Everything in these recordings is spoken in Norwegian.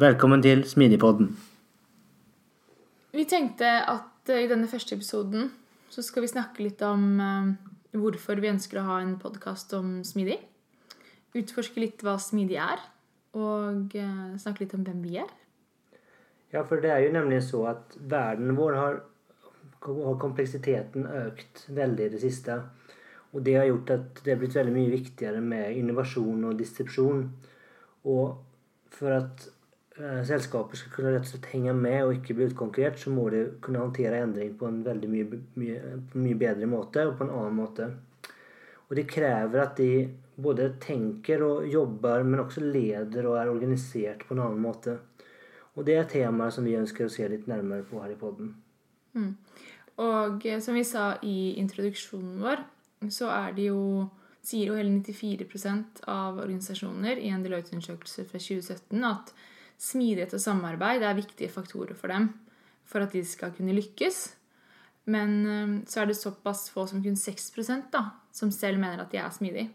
Velkommen til Smidigpodden. Vi tenkte at eh, i denne første episoden så skal vi snakke litt om eh, hvorfor vi ønsker å ha en podkast om smidig. Utforske litt hva smidig er, og eh, snakke litt om hvem vi er. Ja, for det er jo nemlig så at verden vår har, har kompleksiteten økt veldig i det siste. Og det har gjort at det har blitt veldig mye viktigere med innovasjon og distripsjon. Og for at selskaper skal kunne rett og slett henge med og ikke bli utkonkurrert, så må de kunne håndtere endring på en veldig mye, mye, mye bedre måte og på en annen måte. Og det krever at de både tenker og jobber, men også leder og er organisert på en annen måte. Og det er temaer som vi ønsker å se litt nærmere på her i poden. Mm. Og eh, som vi sa i introduksjonen vår, så er det jo sier jo hele 94% av organisasjoner i en Deloitte-undersøkelse fra 2017 at Smidighet og samarbeid er viktige faktorer for dem for at de skal kunne lykkes. Men eh, så er det såpass få som kun 6% da, som selv mener at de er smidige.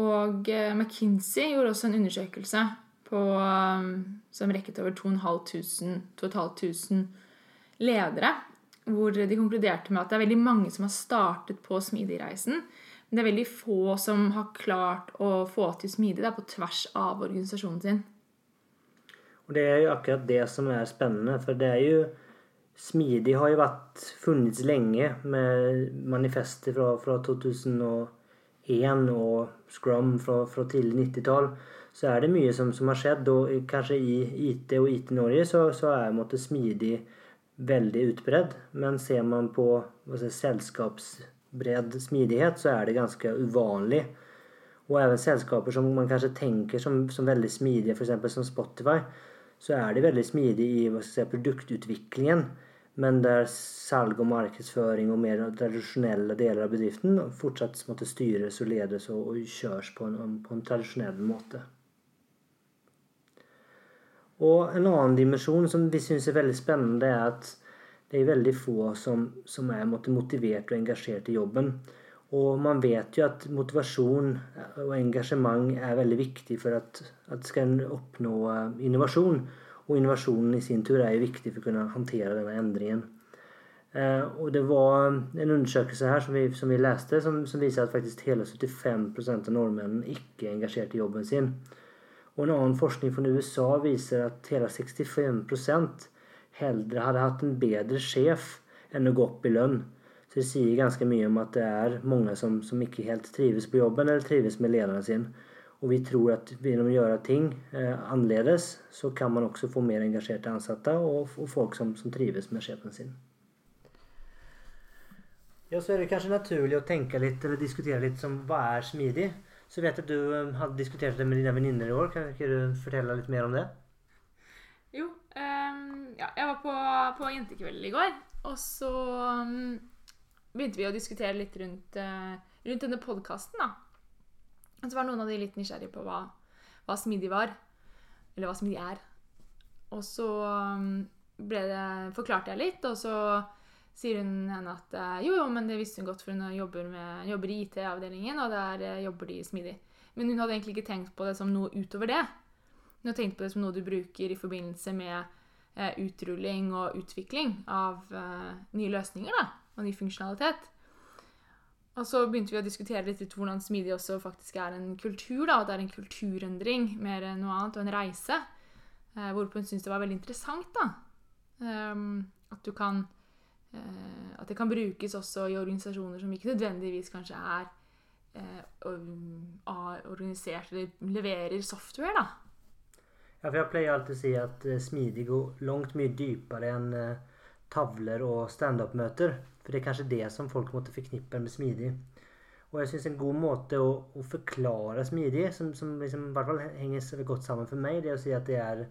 Og eh, McKinsey gjorde også en undersøkelse på, eh, som rekket over 2500 ledere. Hvor de konkluderte med at det er veldig mange som har startet på smidigreisen. Men det er veldig få som har klart å få til smidig på tvers av organisasjonen sin. Og det er jo akkurat det som er spennende, for det er jo Smidig har jo vært funnits lenge med manifester fra, fra 2001 og Scrum fra, fra tidlig 90-tall. Så er det mye som, som, har skjedd, og kanskje i IT og IT-Norge så, så, er måte, smidig veldig utbredd. Men ser man på si, selskapsbredd smidighet, så er det ganske uvanlig. Og even selskaper som man kanskje tenker som, som veldig smidige, f.eks. som Spotify, så er de veldig smidige i si, produktutviklingen. Men der salg og markedsføring og mer tradisjonelle deler av bedriften fortsatt måtte styres og ledes og, og kjøres på en, på en tradisjonell måte. Og en annen dimensjon som vi syns er veldig spennende, er at det er veldig få som, som er motivert og engasjert i jobben. Og man vet jo at motivasjon og engasjement er veldig viktig for at, at skal en oppnå innovasjon. Og innovasjonen i sin tur er jo viktig for å kunne håndtere denne endringen. Eh, og det var en undersøkelse her som vi, som vi leste, som, som, viser at faktisk hele 75% av nordmennene ikke er engasjert i jobben sin. Og en annen forskning fra USA viser at hele 65% heller hadde hatt en bedre sjef enn å gå opp i lønn. Så det sier ganske mye om at det er mange som, som ikke helt trives på jobben eller trives med lederen sin. Og vi tror at gjennom å gjøre ting eh, annerledes, så kan man også få mer engasjerte ansatte og, og folk som, som, trives med sjefen sin. Ja, så er det kanskje naturlig å tenke litt eller diskutere litt som hva er smidig. Så vet jeg at du um, hadde diskutert det med dine venninner i år. Kan ikke du fortelle litt mer om det? Jo. Um, ja, jeg var på, på jentekveld i går, og så um, begynte vi å diskutere litt rundt, uh, rundt denne podkasten, da. Og så var noen av de litt nysgjerrige på hva, hva smidig var. Eller hva smidig er. Og så ble det, forklarte jeg litt, og så sier hun henne at eh, jo, jo, men det visste hun godt, for hun jobber, med, jobber i IT-avdelingen, og der eh, jobber de smidig. Men hun hadde egentlig ikke tenkt på det som noe utover det. Hun hadde tenkt på det som noe du bruker i forbindelse med eh, utrulling og utvikling av eh, nye løsninger da, og ny funksjonalitet. Og så begynte vi å diskutere litt ut hvordan smidig også faktisk er en kultur. da, At det er en kulturendring mer enn noe annet, og en reise. Eh, hvorpå hun syntes det var veldig interessant. da. Um, at kan eh, At det kan brukes også i organisasjoner som ikke nødvendigvis kanskje er eh, organisert eller leverer software, da. Ja, for jeg pleier alltid å si at eh, smidig går langt mye dypere enn eh, tavler og standup-møter. For det er kanskje det som folk måtte forknippe med smidig. Og jeg syns en god måte å, å forklare smidig, som, som liksom, i hvert fall henger godt sammen for meg, det er å si at det er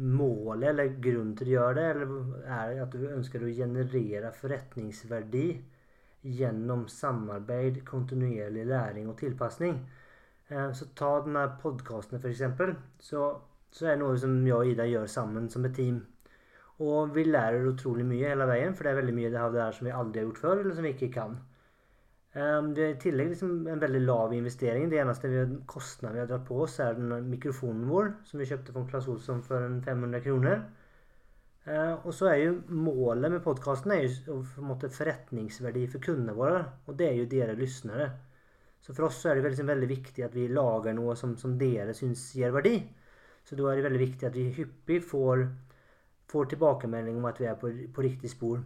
målet eller grunnen til å gjøre det, eller er at du ønsker å generere forretningsverdi gjennom samarbeid, kontinuerlig læring og tilpasning. Eh, Så ta denne podkasten f.eks. Så, så er det noe som jeg og Ida gjør sammen som et team. Og vi lærer utrolig mye hele veien, for det er veldig mye av det her som vi aldri har gjort før, eller som vi ikke kan. Um, det er i tillegg liksom en veldig lav investering. Det eneste vi, kostnaden vi har dratt på oss, er den mikrofonen vår, som vi kjøpte fra Claes Olsson for en 500 kroner. Eh, og så er jo målet med podkasten er jo en måte forretningsverdi for kundene våre, og det er jo dere lyttere. Så for oss så er det veldig, veldig viktig at vi lager noe som, som dere syns gir verdi. Så da er det veldig viktig at vi hyppig får, får tilbakemelding om at vi er på, på riktig spor.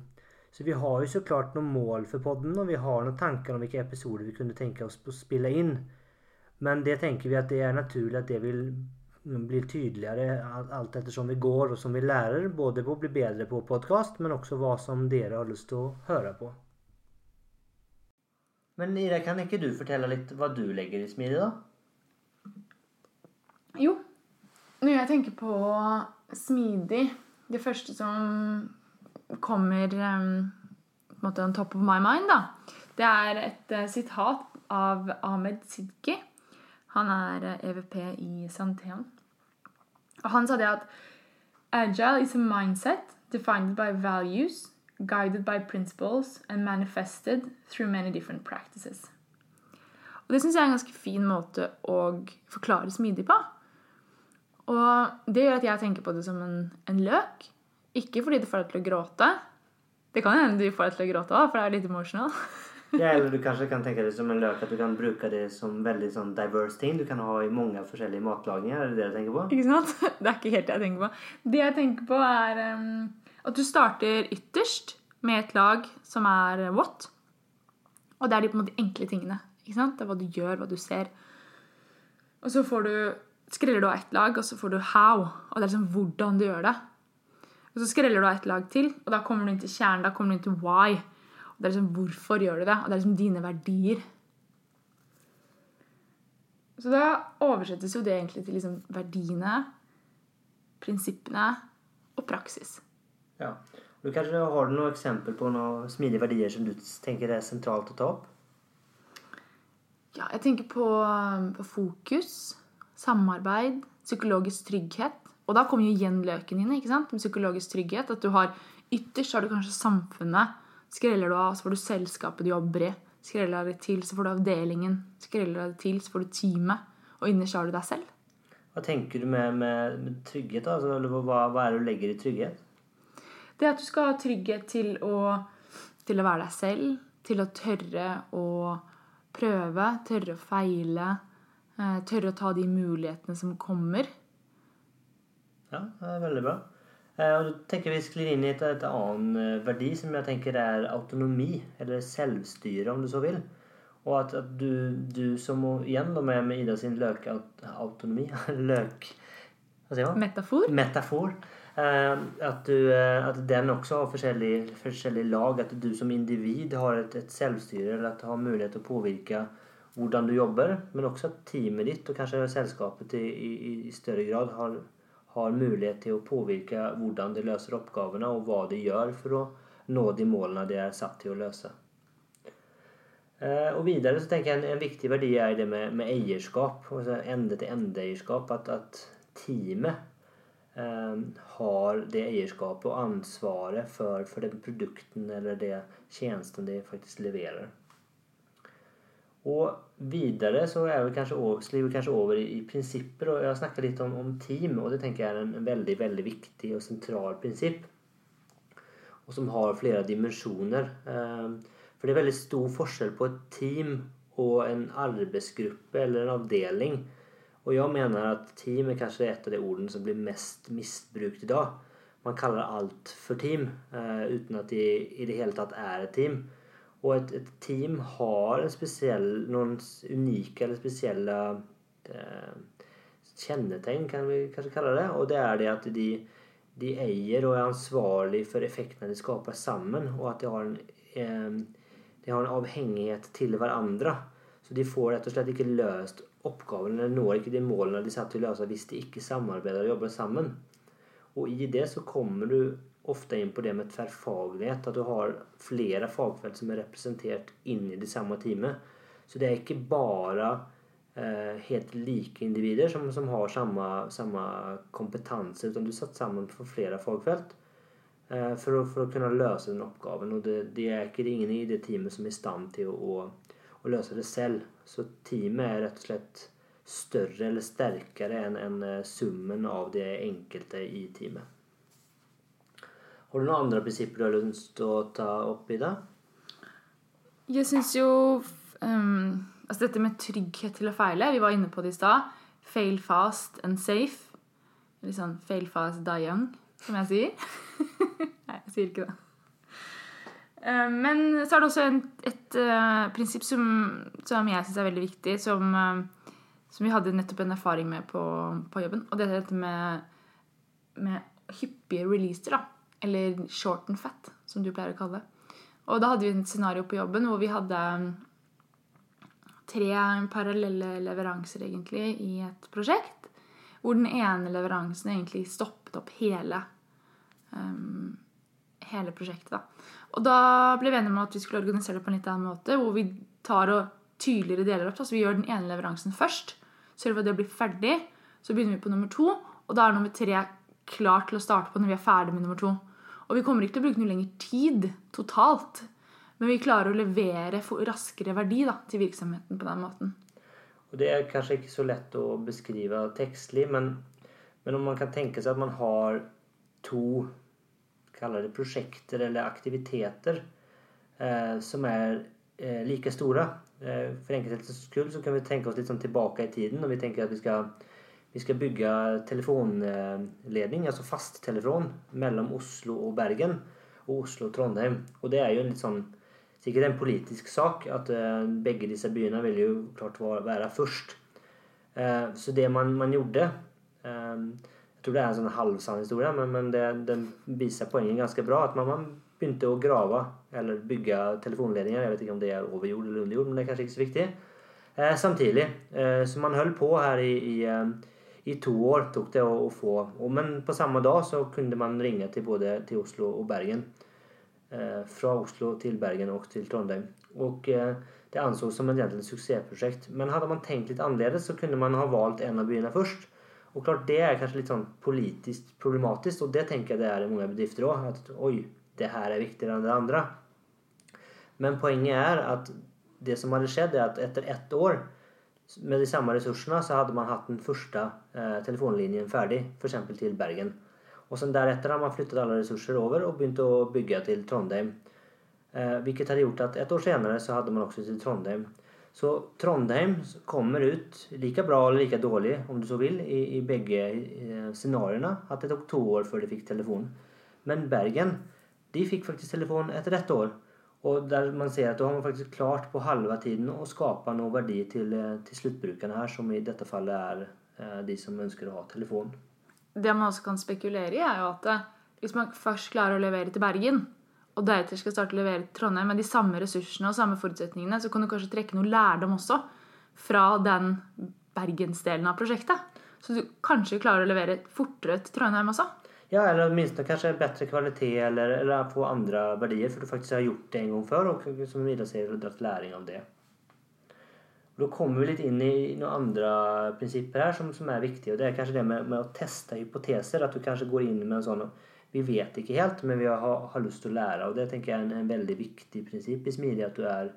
Så vi har jo så klart noen mål for podden, og vi har noen tanker om hvilke episoder vi kunne tenke oss å spille inn. Men det tenker vi at det er naturlig at det vil bli tydeligere alt- ettersom vi går og som vi lærer, både på å bli bedre på podkast, men også hva som dere har lyst til å høre på. Men Ida, kan ikke du fortelle litt hva du legger i smidig, da? Jo, når jeg tenker på smidig Det første som kommer um, på en måte on top of my mind, da, det er et uh, sitat av Ahmed Sidki. Han er uh, EVP i Santeon. Og han sa det at Agile is a mindset defined by values, guided by principles and manifested through many different practices. Og det syns jeg er en ganske fin måte å forklare smidig på. Og det gjør at jeg tenker på det som en, en løk. Ikke fordi det får deg til å gråte. Det kan hende du får deg til å gråte òg, for det er litt emotional. Ja, eller du kanskje kan tenke det som en løk, at du kan bruke det som veldig sånn diverse ting. Du kan ha i mange forskjellige matlagninger, er det det du tenker på? Ikke sant? Det er ikke helt det jeg tenker på. Det jeg tenker på, er um, at du starter ytterst med et lag som er what. Og det er de på en måte enkle tingene. Ikke sant? Det er hva du gjør, hva du ser. Og så får du, skreller du av ett lag, og så får du how. Og det er liksom hvordan du gjør det. Og så skreller du av ett lag til, og da kommer du inn til kjernen. Da kommer du inn til why. Og det er liksom hvorfor gjør du det? Og det er liksom dine verdier. Så da oversettes jo det egentlig til liksom verdiene, prinsippene og praksis. Ja. Du kanskje Har du noen eksempel på noen smidige verdier som du tenker er sentralt å ta opp? Ja, jeg tenker på, på fokus, samarbeid, psykologisk trygghet. Og da kommer jo igjen løken inn. ikke sant? Med psykologisk trygghet. At du har Ytterst har du kanskje samfunnet. Skreller du av, så får du selskapet du jobber i. Skreller det til, så får du avdelingen. Skreller det til, så får du teamet. Og innerst har du deg selv. Hva tenker du med, med, med trygghet? da? Altså, hva, hva er det du legger i trygghet? Det at du skal ha trygghet til å, til å være deg selv, til å tørre å prøve, tørre å feile, tørre å ta de mulighetene som kommer. Ja, det er veldig bra. Eh, og du tenker Vi sklir inn i et, et annen eh, verdi som jeg tenker er autonomi, eller selvstyre, om du så vil. Og at, at du, du som igjen da med, med Ida sin løkautonomi Løk... Hva sier man? Metafor. Metafor. Eh, at, du, eh, at den også har forskjellige, forskjellige lag. At du som individ har et, et selvstyre, eller at du har mulighet til å påvirke hvordan du jobber. Men også at teamet ditt og kanskje selskapet i, i, i større grad har, har mulighet til å påvirke hvordan de løser oppgavene, og hva de gjør for å nå de målene de er satt til å løse. Eh, Og videre så tenker jeg en, en viktig verdi er det med, med eierskap. Ende-til-ende-eierskap. At, at teamet eh, har det eierskapet og ansvaret for, for den produkten eller det tjenesten de faktisk leverer. Og videre så er vi kanskje over, sklir vi kanskje over i, i og Jeg har snakket litt om, om team, og det tenker jeg er en, veldig veldig viktig og sentral prinsipp. Og som har flere dimensjoner. Eh, for det er veldig stor forskjell på et team og en arbeidsgruppe eller en avdeling. Og jeg mener at team er kanskje et av de ordene som blir mest misbrukt i dag. man kaller alt for team uh, uten at det i det hele tatt er et team. Og et, et team har spesiell, noen unike eller spesielle eh, kjennetegn, kan vi kanskje kalle det. Og det er det at de, de eier og er ansvarlig for effektene de skaper sammen, og at de har en, eh, de har en avhengighet til hverandre. Så de får rett og slett ikke løst oppgaven, eller når ikke de målene de satt til å løse hvis de ikke samarbeider og jobber sammen. Og i det så kommer du ofte inn på det med tverrfaglighet. At du har flere fagfelt som er representert inn i det samme teamet. Så det er ikke bare eh, helt like individer som, som har samme, samme kompetanse, utan du er satt sammen for flere fagfelt eh, for, å, for, å, kunne løse den oppgaven. Og det, det, er ikke ingen i det teamet som er i stand til å, å, å løse det selv. Så teamet er rett og slett større eller sterkere enn en eh, summen av det enkelte i teamet. Har du noen andre prinsipper du har lyst til å ta opp i det? Jeg syns jo um, altså Dette med trygghet til å feile, vi var inne på det i stad. Fail fast and safe. Litt sånn fail fast, die young, som jeg sier. Nei, jeg sier ikke det. Uh, men så er det også en, et uh, prinsipp som, som jeg syns er veldig viktig, som uh, som vi hadde nettopp en erfaring med på, på jobben. Og det er dette med, med hyppige releaser, da. Eller short and fat, som du pleier å kalle det. Og da hadde vi et scenario på jobben hvor vi hadde um, tre parallelle leveranser egentlig i et prosjekt. Hvor den ene leveransen egentlig stoppet opp hele, um, hele prosjektet. Da. Og da ble vi enige om at vi skulle organisere det på en litt annen måte. Hvor vi tar og tydeligere deler opp. Så vi gjør den ene leveransen først. Sørger for at det blir ferdig. Så begynner vi på nummer to, og da er nummer tre klar til å starte på når vi er ferdig med nummer to. Og vi kommer ikke til å bruke noe lengre tid totalt, men vi klarer å levere raskere verdi da, til virksomheten på den måten. Og Det er kanskje ikke så lett å beskrive tekstlig, men, men om man kan tenke seg at man har to det prosjekter eller aktiviteter eh, som er eh, like store Eh, for enkelhetens skyld så kan vi tenke oss litt sånn tilbake i tiden når vi tenker at vi skal, vi skal bygge telefonledning, altså fasttelefon, mellom Oslo og Bergen og Oslo og Trondheim. Og det er jo en litt sånn sikkert en politisk sak at uh, begge disse byene vil jo klart være først. Uh, så det man, man gjorde uh, Jeg tror det er en sånn halvsann historie, men, men det, den viser poenget ganske bra. At man, man begynte å grave eller bygge telefonledninger. Jeg vet ikke om det er over jord eller under jord, men det er kanskje ikke så viktig. Eh, samtidig. Eh, så man holdt på her i, i, eh, i, to år, tok det å, å få. Og, men på samme dag så kunne man ringe til både til Oslo og Bergen. Eh, fra Oslo til Bergen og til Trondheim. Og eh, det ansås som et egentlig suksessprosjekt. Men hadde man tenkt litt annerledes, så kunne man ha valgt en av byene først. Og klart Det er kanskje litt sånn politisk problematisk, og det tenker jeg det er i mange bedrifter òg. Oi, det her er viktigere enn det andre. Men poenget er at det som hadde skjedd, er at etter ett år med de samme ressursene så hadde man hatt den første eh, telefonlinjen ferdig, f.eks. til Bergen. Og sen deretter har man flyttet alle ressurser over og begynt å bygge til Trondheim. Eh, hvilket hadde gjort at et år senere så hadde man også til Trondheim. Så Trondheim kommer ut like bra eller like dårlig, om du så vil, i, i begge eh, scenarioene. At det tok to år før de fikk telefon. Men Bergen de fikk faktisk telefon etter ett år. Og der man ser at da har man faktisk klart på halve tiden å skape noe verdi til, eh, til sluttbrukerne her, som i dette fallet er eh, de som ønsker å ha telefon. Det man også kan spekulere i, er jo at eh, hvis man først klarer å levere til Bergen, og deretter skal starte å levere til Trondheim med de samme ressursene og samme forutsetningene, så kan du kanskje trekke noe lærdom også fra den bergensdelen av prosjektet. Så du kanskje klarer å levere fortere til Trondheim også. Ja, eller åtminstone kanskje bedre kvalitet eller, eller få andre verdier for du faktisk har gjort det en gang før og som videre ser har dratt læring av det. Da kommer vi litt inn i noen andre prinsipper her som, som er viktige. og Det er kanskje det med, med, å teste hypoteser. At du kanskje går inn med en sånn Vi vet ikke helt, men vi har, har lyst til å lære. og Det tenker jeg er en, en veldig viktig prinsipp i smidig. At du er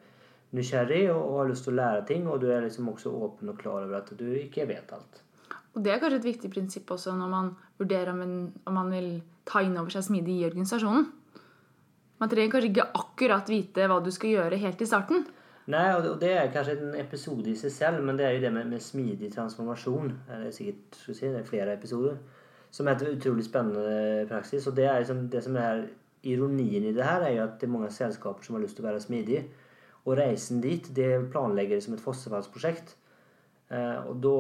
nysgjerrig og, og, har lyst til å lære ting. Og du er liksom også åpen og klar over at du ikke vet alt. Og det er kanskje et viktig prinsipp også når man vurderer om, en, om man vil ta inn over seg smidig i organisasjonen. Man trenger kanskje ikke akkurat vite hva du skal gjøre helt i starten. Nei, og det er kanskje en episode i seg selv, men det er jo det med, med smidig transformasjon. Det er sikkert si, det er flere episoder. Som er et utrolig spennende praksis. Og det, er liksom, det som er ironien i det her, er jo at det er mange selskaper som har lyst til å være smidige. Og reisen dit, det planlegger de som et fossefallsprosjekt. Eh, og da,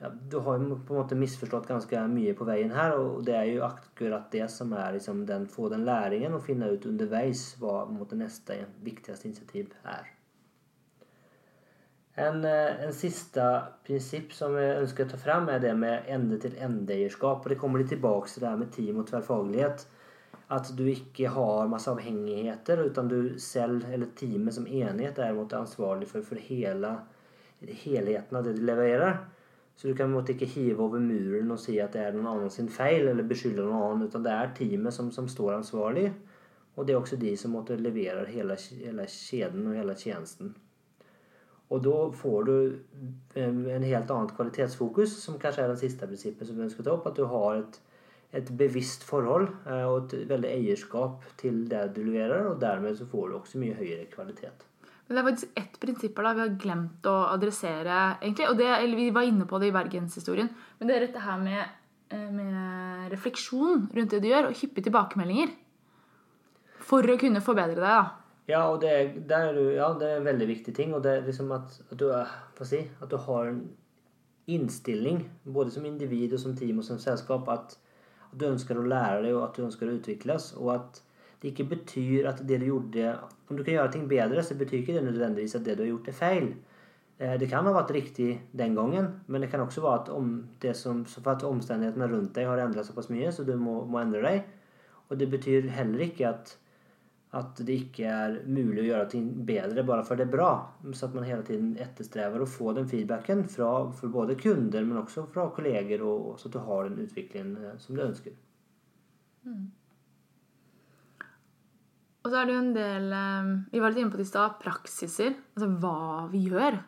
ja, du har jo på en måte misforstått ganske mye på veien her. Og det er jo akkurat det som er liksom den, få den læringen og finne ut underveis hva måte, neste viktigste initiativ er. En, eh, en siste prinsipp som jeg ønsker å ta frem, er det med ende-til-ende-eierskap. og Det kommer litt tilbake til det her med team og tverrfaglighet. At du ikke har masse avhengigheter, utan du selv, eller teamet som enhet, er ansvarlig for, for hele, helheten av det du leverer. Så du kan måtte ikke hive over muren og si at det er noen annen sin feil, eller beskylde noen annen, utan det er teamet som, som står ansvarlig. Og det er også de som måtte levere hele, hele kjeden og hele tjenesten. Og da får du en helt annet kvalitetsfokus, som kanskje er det siste prinsippet som vi ønsker å ta opp. At du har et, et bevisst forhold eh, og et veldig eierskap til det du leverer, og dermed så får du også mye høyere kvalitet. Men det er faktisk ett prinsipp da vi har glemt å adressere, egentlig. Og det, vi var inne på det i bergenshistorien. Men det er dette her med, eh, med refleksjon rundt det du gjør, og hyppige tilbakemeldinger. For å kunne forbedre deg, da. Ja, og det, er, ja, det er en veldig viktig ting. Og det er liksom at, at, du, si, at, du, har en innstilling, både som individ og som team og som selskap, at, at, du ønsker å lære deg og at du ønsker å utvikles. Og at det ikke betyr at det du gjorde Om du kan gjøre ting bedre, så betyr ikke det nødvendigvis at det du har gjort, er feil. Eh, det kan ha vært riktig den gangen, men det kan også være at, om som, at omstendighetene rundt deg har endret såpass mye, så du må, må endre deg. Og det betyr heller ikke at at det ikke er mulig å gjøre ting bedre bare for det er bra. Så at man hele tiden etterstreber å få den feedbacken fra både kunder, men også fra kolleger, og, så at du har den utviklingen eh, som du ønsker. Mm. Og så er det jo en del eh, Vi var litt inne på det i stad. Praksiser. Altså hva vi gjør.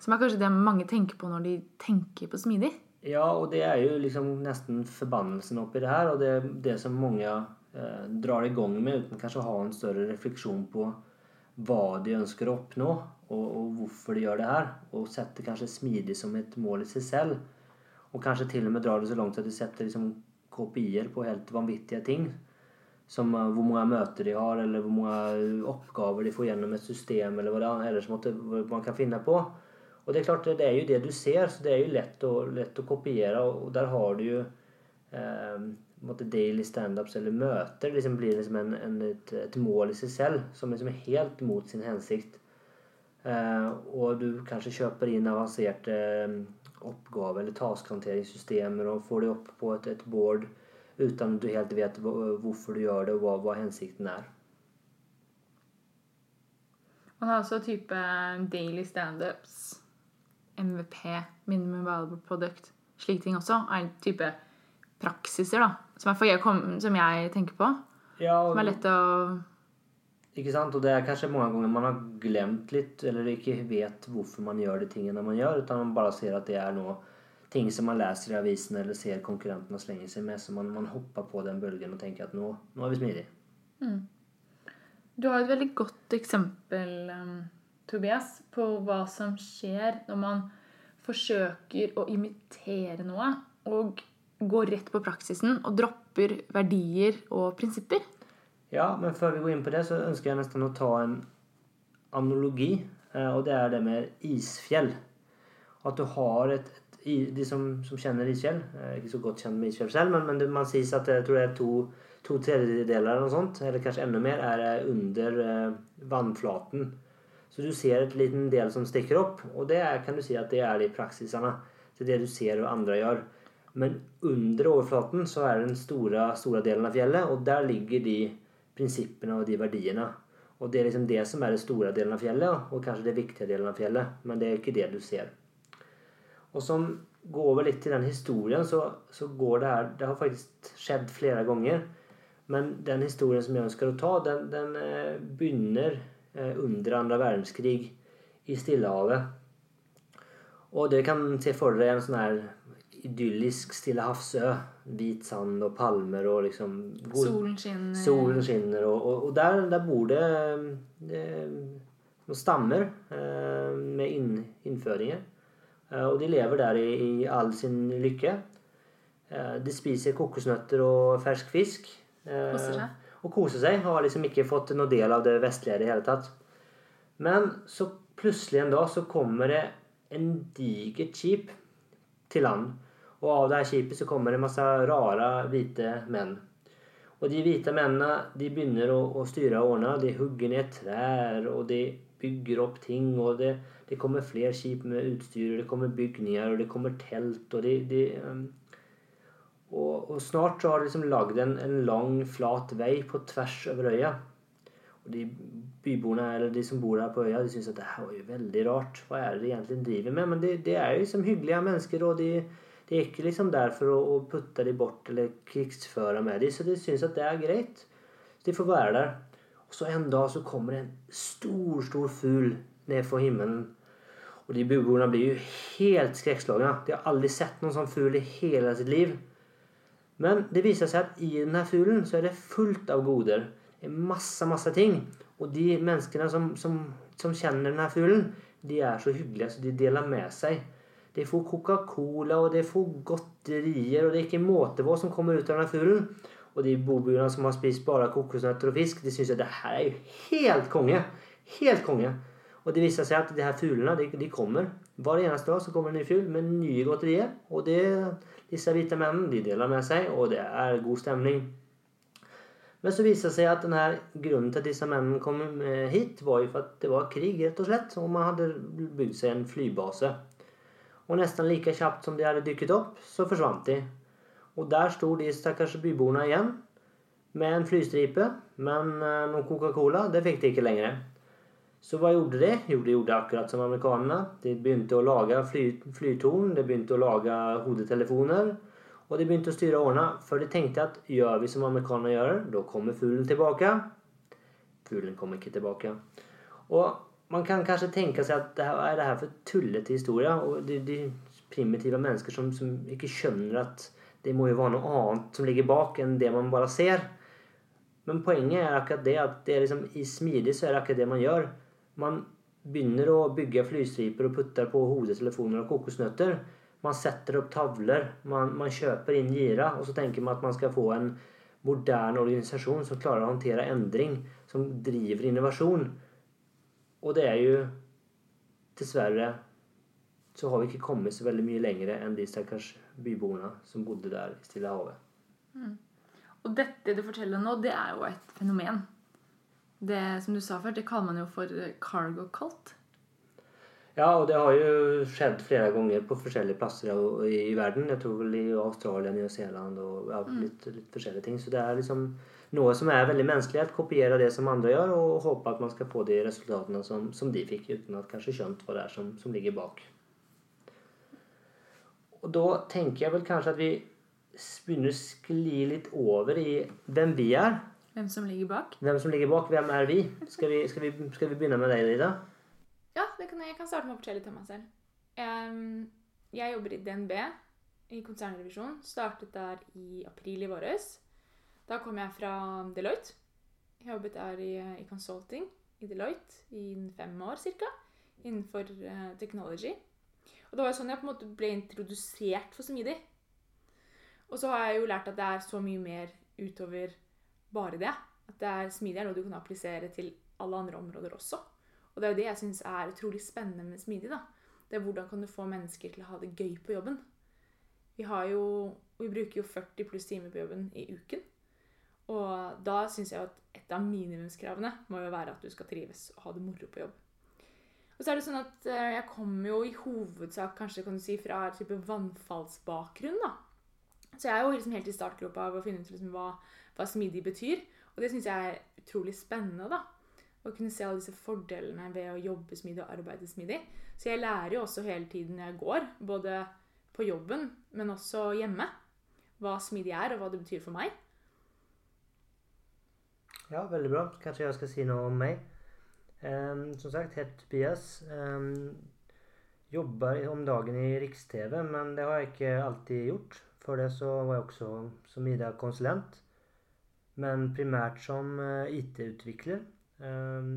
Som er kanskje det mange tenker på når de tenker på smidig. Ja, og det er jo liksom nesten forbannelsen oppi det her. Og det, det som mange Eh, drar i gang med uten kanskje å ha en større refleksjon på hva de ønsker å oppnå, og, og, hvorfor de gjør det her. Og setter kanskje smidig som et mål i seg selv. Og kanskje til og med drar det så langt at de setter liksom kopier på helt vanvittige ting. Som uh, hvor mange møter de har, eller hvor mange oppgaver de får gjennom et system, eller hva det ellers måtte, man kan finne på. Og det er klart, det er jo det du ser, så det er jo lett å, lett å kopiere. Og der har du jo eh, daily standups eller møter liksom blir liksom en, en, et, et, mål i seg selv som liksom er helt mot sin hensikt. Eh, og du kanskje kjøper inn avanserte um, oppgaver eller taskhåndteringssystemer og får det opp på et, et board uten at du helt vet hvorfor du gjør det, og hva, hva hensikten er. Man har også type daily standups, MVP, minimum valuable product, slike ting også. er en type praksiser, da. Som jeg, som jeg tenker på. Ja, og, som er lett å Ikke sant? Og det er kanskje mange ganger man har glemt litt, eller ikke vet hvorfor man gjør de tingene man gjør, utan man bare ser at det er noe ting som man leser i avisen eller ser konkurrentene slenge seg med, så man, man, hopper på den bølgen og tenker at nå, nå er vi smidige. Mm. Du har et veldig godt eksempel, um, Tobias, på hva som skjer når man forsøker å imitere noe, og går rett på praksisen og dropper verdier og prinsipper? Ja, men før vi går inn på det, så ønsker jeg nesten å ta en analogi. Eh, og det er det med isfjell. At du har et De som, som, kjenner isfjell er Ikke så godt kjent med Israel selv, men, men det, man sier at jeg tror det er to, to tredjedeler eller noe sånt, eller kanskje enda mer, er under eh, vannflaten. Så du ser et liten del som stikker opp, og det er, kan du si at det er de praksisene. Det er det du ser og andre gjør. Men under overflaten så er den store, store delen av fjellet, og der ligger de prinsippene og de verdiene. Og det er liksom det som er den store delen av fjellet, og kanskje den viktige delen av fjellet. Men det er ikke det du ser. Og som går over litt til den historien, så, så går det her Det har faktisk skjedd flere ganger. Men den historien som jeg ønsker å ta, den, den eh, begynner eh, under andre verdenskrig i Stillehavet. Og det kan se for dere en sånn her idyllisk Stillehavsø. Hvit sand og palmer og liksom god, Solen skinner. Solen skinner og, og, og der, der, bor det, det noen stammer eh, med inn, innføringer. Eh, og de lever der i, i all sin lykke. Eh, de spiser kokosnøtter og fersk fisk. Eh, Koser seg. Og koser seg. Har liksom ikke fått noe del av det vestlige i det hele tatt. Men så plutselig en dag så kommer det en digert skip til land. Og av det her skipet så kommer det masse rare hvite menn. Og de hvite mennene de begynner å, å styre og ordne. De hugger ned trær, og de bygger opp ting. Og det, det kommer flere skip med utstyr, og det kommer bygninger, og det kommer telt. Og, de, de, um, og, og snart så har de liksom lagd en, en lang, flat vei på tvers over øya. Og de byboerne, eller de som bor der på øya, de syns at det her var jo veldig rart. Hva er det de egentlig driver med? Men det, de er jo liksom hyggelige mennesker, og de, de er ikke liksom der for å, å putte de bort eller krigsføre med dem, så de syns at det er greit. Så de får være der. Og så en dag så kommer det en stor, stor fugl ned fra himmelen. Og de byboerne blir jo helt skrekkslagne. De har aldri sett noen sånn fugl i hele sitt liv. Men det viser seg at i denne fuglen så er det fullt av goder. Det er masse, masse ting. Og de menneskene som, som, som kjenner denne fuglen, de er så hyggelige, så de deler med seg. De får Coca-Cola, og de får godterier, og det er ikke måte på som kommer ut av denne fuglen. Og de boboerne som har spist bare kokosnøtter og fisk, de syns at det her er jo helt konge. Helt konge. Og det viser seg at de her fuglene de, de kommer. Hver eneste dag så kommer en ny fugl med nye godterier. Og det, disse hvite mennene de deler med seg, og det er god stemning. Men så viser det seg at denne grunnen til at disse mennene kom eh, hit, var jo for at det var krig, rett og slett. Og man hadde bygd seg en flybase. Og nesten like kjapt som de hadde dykket opp, så forsvant de. Og der sto de stakkars byboerne igjen med en flystripe, men eh, noen Coca-Cola det fikk de ikke lenger. Så hva gjorde de? Jo, de gjorde akkurat som amerikanerne. De begynte å lage fly, flytorn, de begynte å lage hodetelefoner. Og de begynte å styre ordne, for de tenkte at gjør vi som amerikanerne gjør, da kommer fuglen tilbake. Fuglen kom ikke tilbake. Og man kan kanskje tenke seg at det her, er det her for tullete historie? Og de, de primitive mennesker som, som, ikke skjønner at det må jo være noe annet som ligger bak enn det man bare ser. Men poenget er akkurat det at det liksom, i smidig så er det akkurat det man gjør. Man begynner å bygge flystriper og putter på hodetelefoner og kokosnøtter. Man setter opp tavler, man, man kjøper inn gira, og så tenker man at man skal få en moderne organisasjon som klarer å håndtere endring, som driver innovasjon. Og det er jo Dessverre så har vi ikke kommet så veldig mye lenger enn de stakkars byboerne som bodde der i Stillehavet. Mm. Og dette du forteller nå, det er jo et fenomen. Det som du sa før, det kaller man jo for cargo cult. Ja, og det har jo skjedd flere ganger på forskjellige plasser i, i verden. Jeg tror vel i Australia, New Zealand og ja, litt, litt, forskjellige ting. Så det er liksom noe som er veldig menneskelig. Å kopiere det som andre gjør, og håpe at man skal få de resultatene som, som de fikk, uten at kanskje skjønt hva det er som, som ligger bak. Og da tenker jeg vel kanskje at vi begynner å skli litt over i hvem vi er. Hvem som ligger bak? Hvem som ligger bak. Hvem er vi? Skal vi, skal vi, skal vi begynne med deg, Lida? Ja, kan, jeg kan starte med å fortelle litt om meg selv. Jeg, jeg jobber i DNB, i konsernrevisjon. Startet der i april i våres. Da kom jeg fra Deloitte. Jeg jobbet der i, i consulting i Deloitte i fem år ca. Innenfor uh, technology. Og det var jo sånn jeg på en måte ble introdusert for Smidig. Og så har jeg jo lært at det er så mye mer utover bare det. At det er Smidig er noe du kan applisere til alle andre områder også. Og det er jo det jeg syns er utrolig spennende med smidig. da. Det er hvordan kan du få mennesker til å ha det gøy på jobben. Vi, har jo, vi bruker jo 40 pluss timer på jobben i uken. Og da syns jeg at et av minimumskravene må jo være at du skal trives og ha det moro på jobb. Og så er det sånn at eh, jeg kommer jo i hovedsak kanskje kan du si, fra en type vannfallsbakgrunn. da. Så jeg er jo liksom helt i startgropa av å finne ut liksom hva, hva smidig betyr. Og det syns jeg er utrolig spennende. da å kunne se alle disse fordelene ved å jobbe smidig og arbeide smidig. Så jeg lærer jo også hele tiden jeg går, både på jobben, men også hjemme, hva smidig er, og hva det betyr for meg. Ja, veldig bra. Kanskje jeg skal si noe om meg. Um, som sagt, het Tobias. Um, jobber om dagen i Riks-TV, men det har jeg ikke alltid gjort. For det så var jeg også som Ida-konsulent. Men primært som uh, IT-utvikler. Um,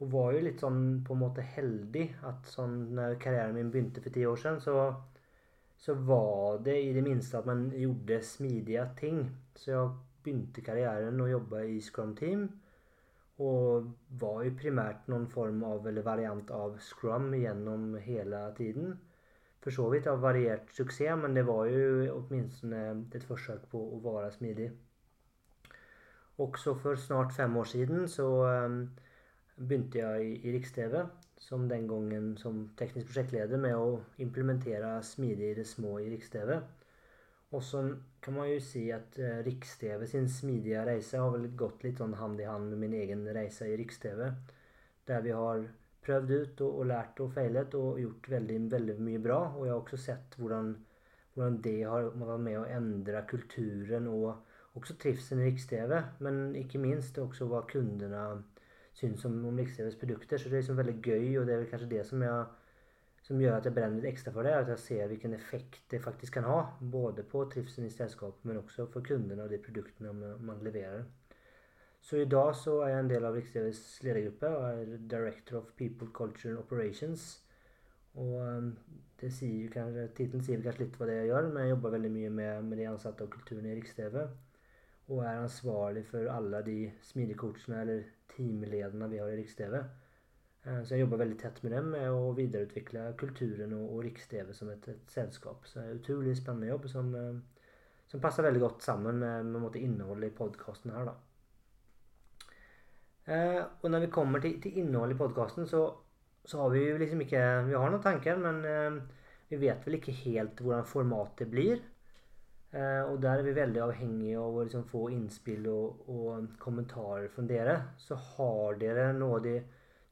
og var jo litt sånn på en måte heldig at sånn når karrieren min begynte for ti år siden, så, så var det i det minste at man gjorde smidige ting. Så jeg begynte karrieren å jobbe i Scrum Team. Og var jo primært noen form av, eller variant av Scrum gjennom hele tiden. For så vidt av variert suksess, men det var jo åtminstone et forsøk på å være smidig. Også for snart fem år siden så um, begynte jeg i, Riks-TV, som den gangen som teknisk prosjektleder, med å implementere smidig i det små i Riks-TV. Og så kan man jo si at uh, Riks-TV sin smidige reise har vel gått litt sånn hand i hand med min egen reise i Riks-TV. Der vi har prøvd ut og, og, lært og feilet og gjort veldig, veldig mye bra. Og jeg har også sett hvordan, hvordan det har vært med å endre kulturen og också trivselen i Riks-TV. Men ikke minst også hva kundene syns om, om Riks-TVs produkter. Så det er liksom veldig gøy, og det er vel kanskje det som, jeg, som gjør at jeg brenner litt ekstra for det. At jeg ser hvilken effekt det faktisk kan ha. Både på trivselen i selskapet, men også for kundene og de produktene man leverer. Så i dag så er jeg en del av Riks-TVs ledergruppe og er Director of People, Culture and Operations. Og um, det sier kanskje, Tittelen sier kanskje litt hva det jeg gjør, men jeg jobber veldig mye med, med de ansatte og kulturen i Riks-TV og er ansvarlig for alle de smidecoachene eller teamlederne vi har i Riks-TV. Eh, så jeg jobber veldig tett med dem med å videreutvikle kulturen og, og Riks-TV som et, et, selskap. Så det er en utrolig spennende jobb som, eh, som passer veldig godt sammen med, med innholdet i podkasten her. da. Eh, og når vi kommer til, til innholdet i podkasten, så, så, har vi jo liksom ikke Vi har noen tanker, men vi vet vel ikke helt hvordan formatet blir. Eh, og der er vi veldig avhengige av å liksom få innspill og, og, kommentarer fra dere. Så har dere noe de,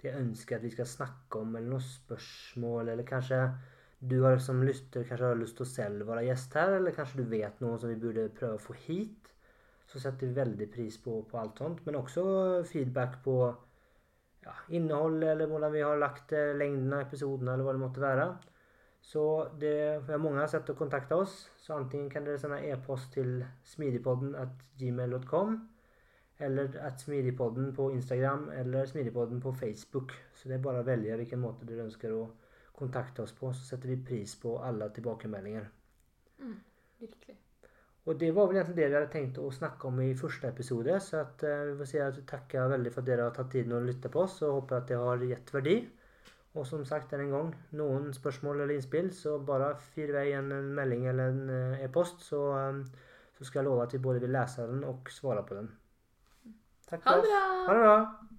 de, ønsker at vi skal snakke om, eller noen spørsmål, eller kanskje du har som lytter kanskje har lyst til å selv være gjest her, eller kanskje du vet noen som vi burde prøve å få hit, så setter vi veldig pris på, på alt sånt. Men også feedback på ja, innhold, eller hvordan vi har lagt eh, lengden av episodene, eller hva det måtte være. Så det, vi har sett sätt å kontakte oss. Så antingen kan dere sende e-post til smidigpodden at gmail.com eller at smidigpodden på Instagram eller smidigpodden på Facebook. Så det er bare å velge hvilken måte dere ønsker å kontakte oss på, så setter vi pris på alle tilbakemeldinger. Mm, virkelig. Og det var vel egentlig det vi hadde tenkt å snakke om i første episode. Så at, uh, vi får si at vi takker veldig for at dere har tatt tiden å lytte på oss, og håper at det har gitt verdi. Og som sagt en gang, noen spørsmål eller innspill, så bare fyr vei en, melding eller en eh, e-post, så, um, så, skal jeg love at vi både vil lese den og svare på den. Takk for oss. Ha det bra!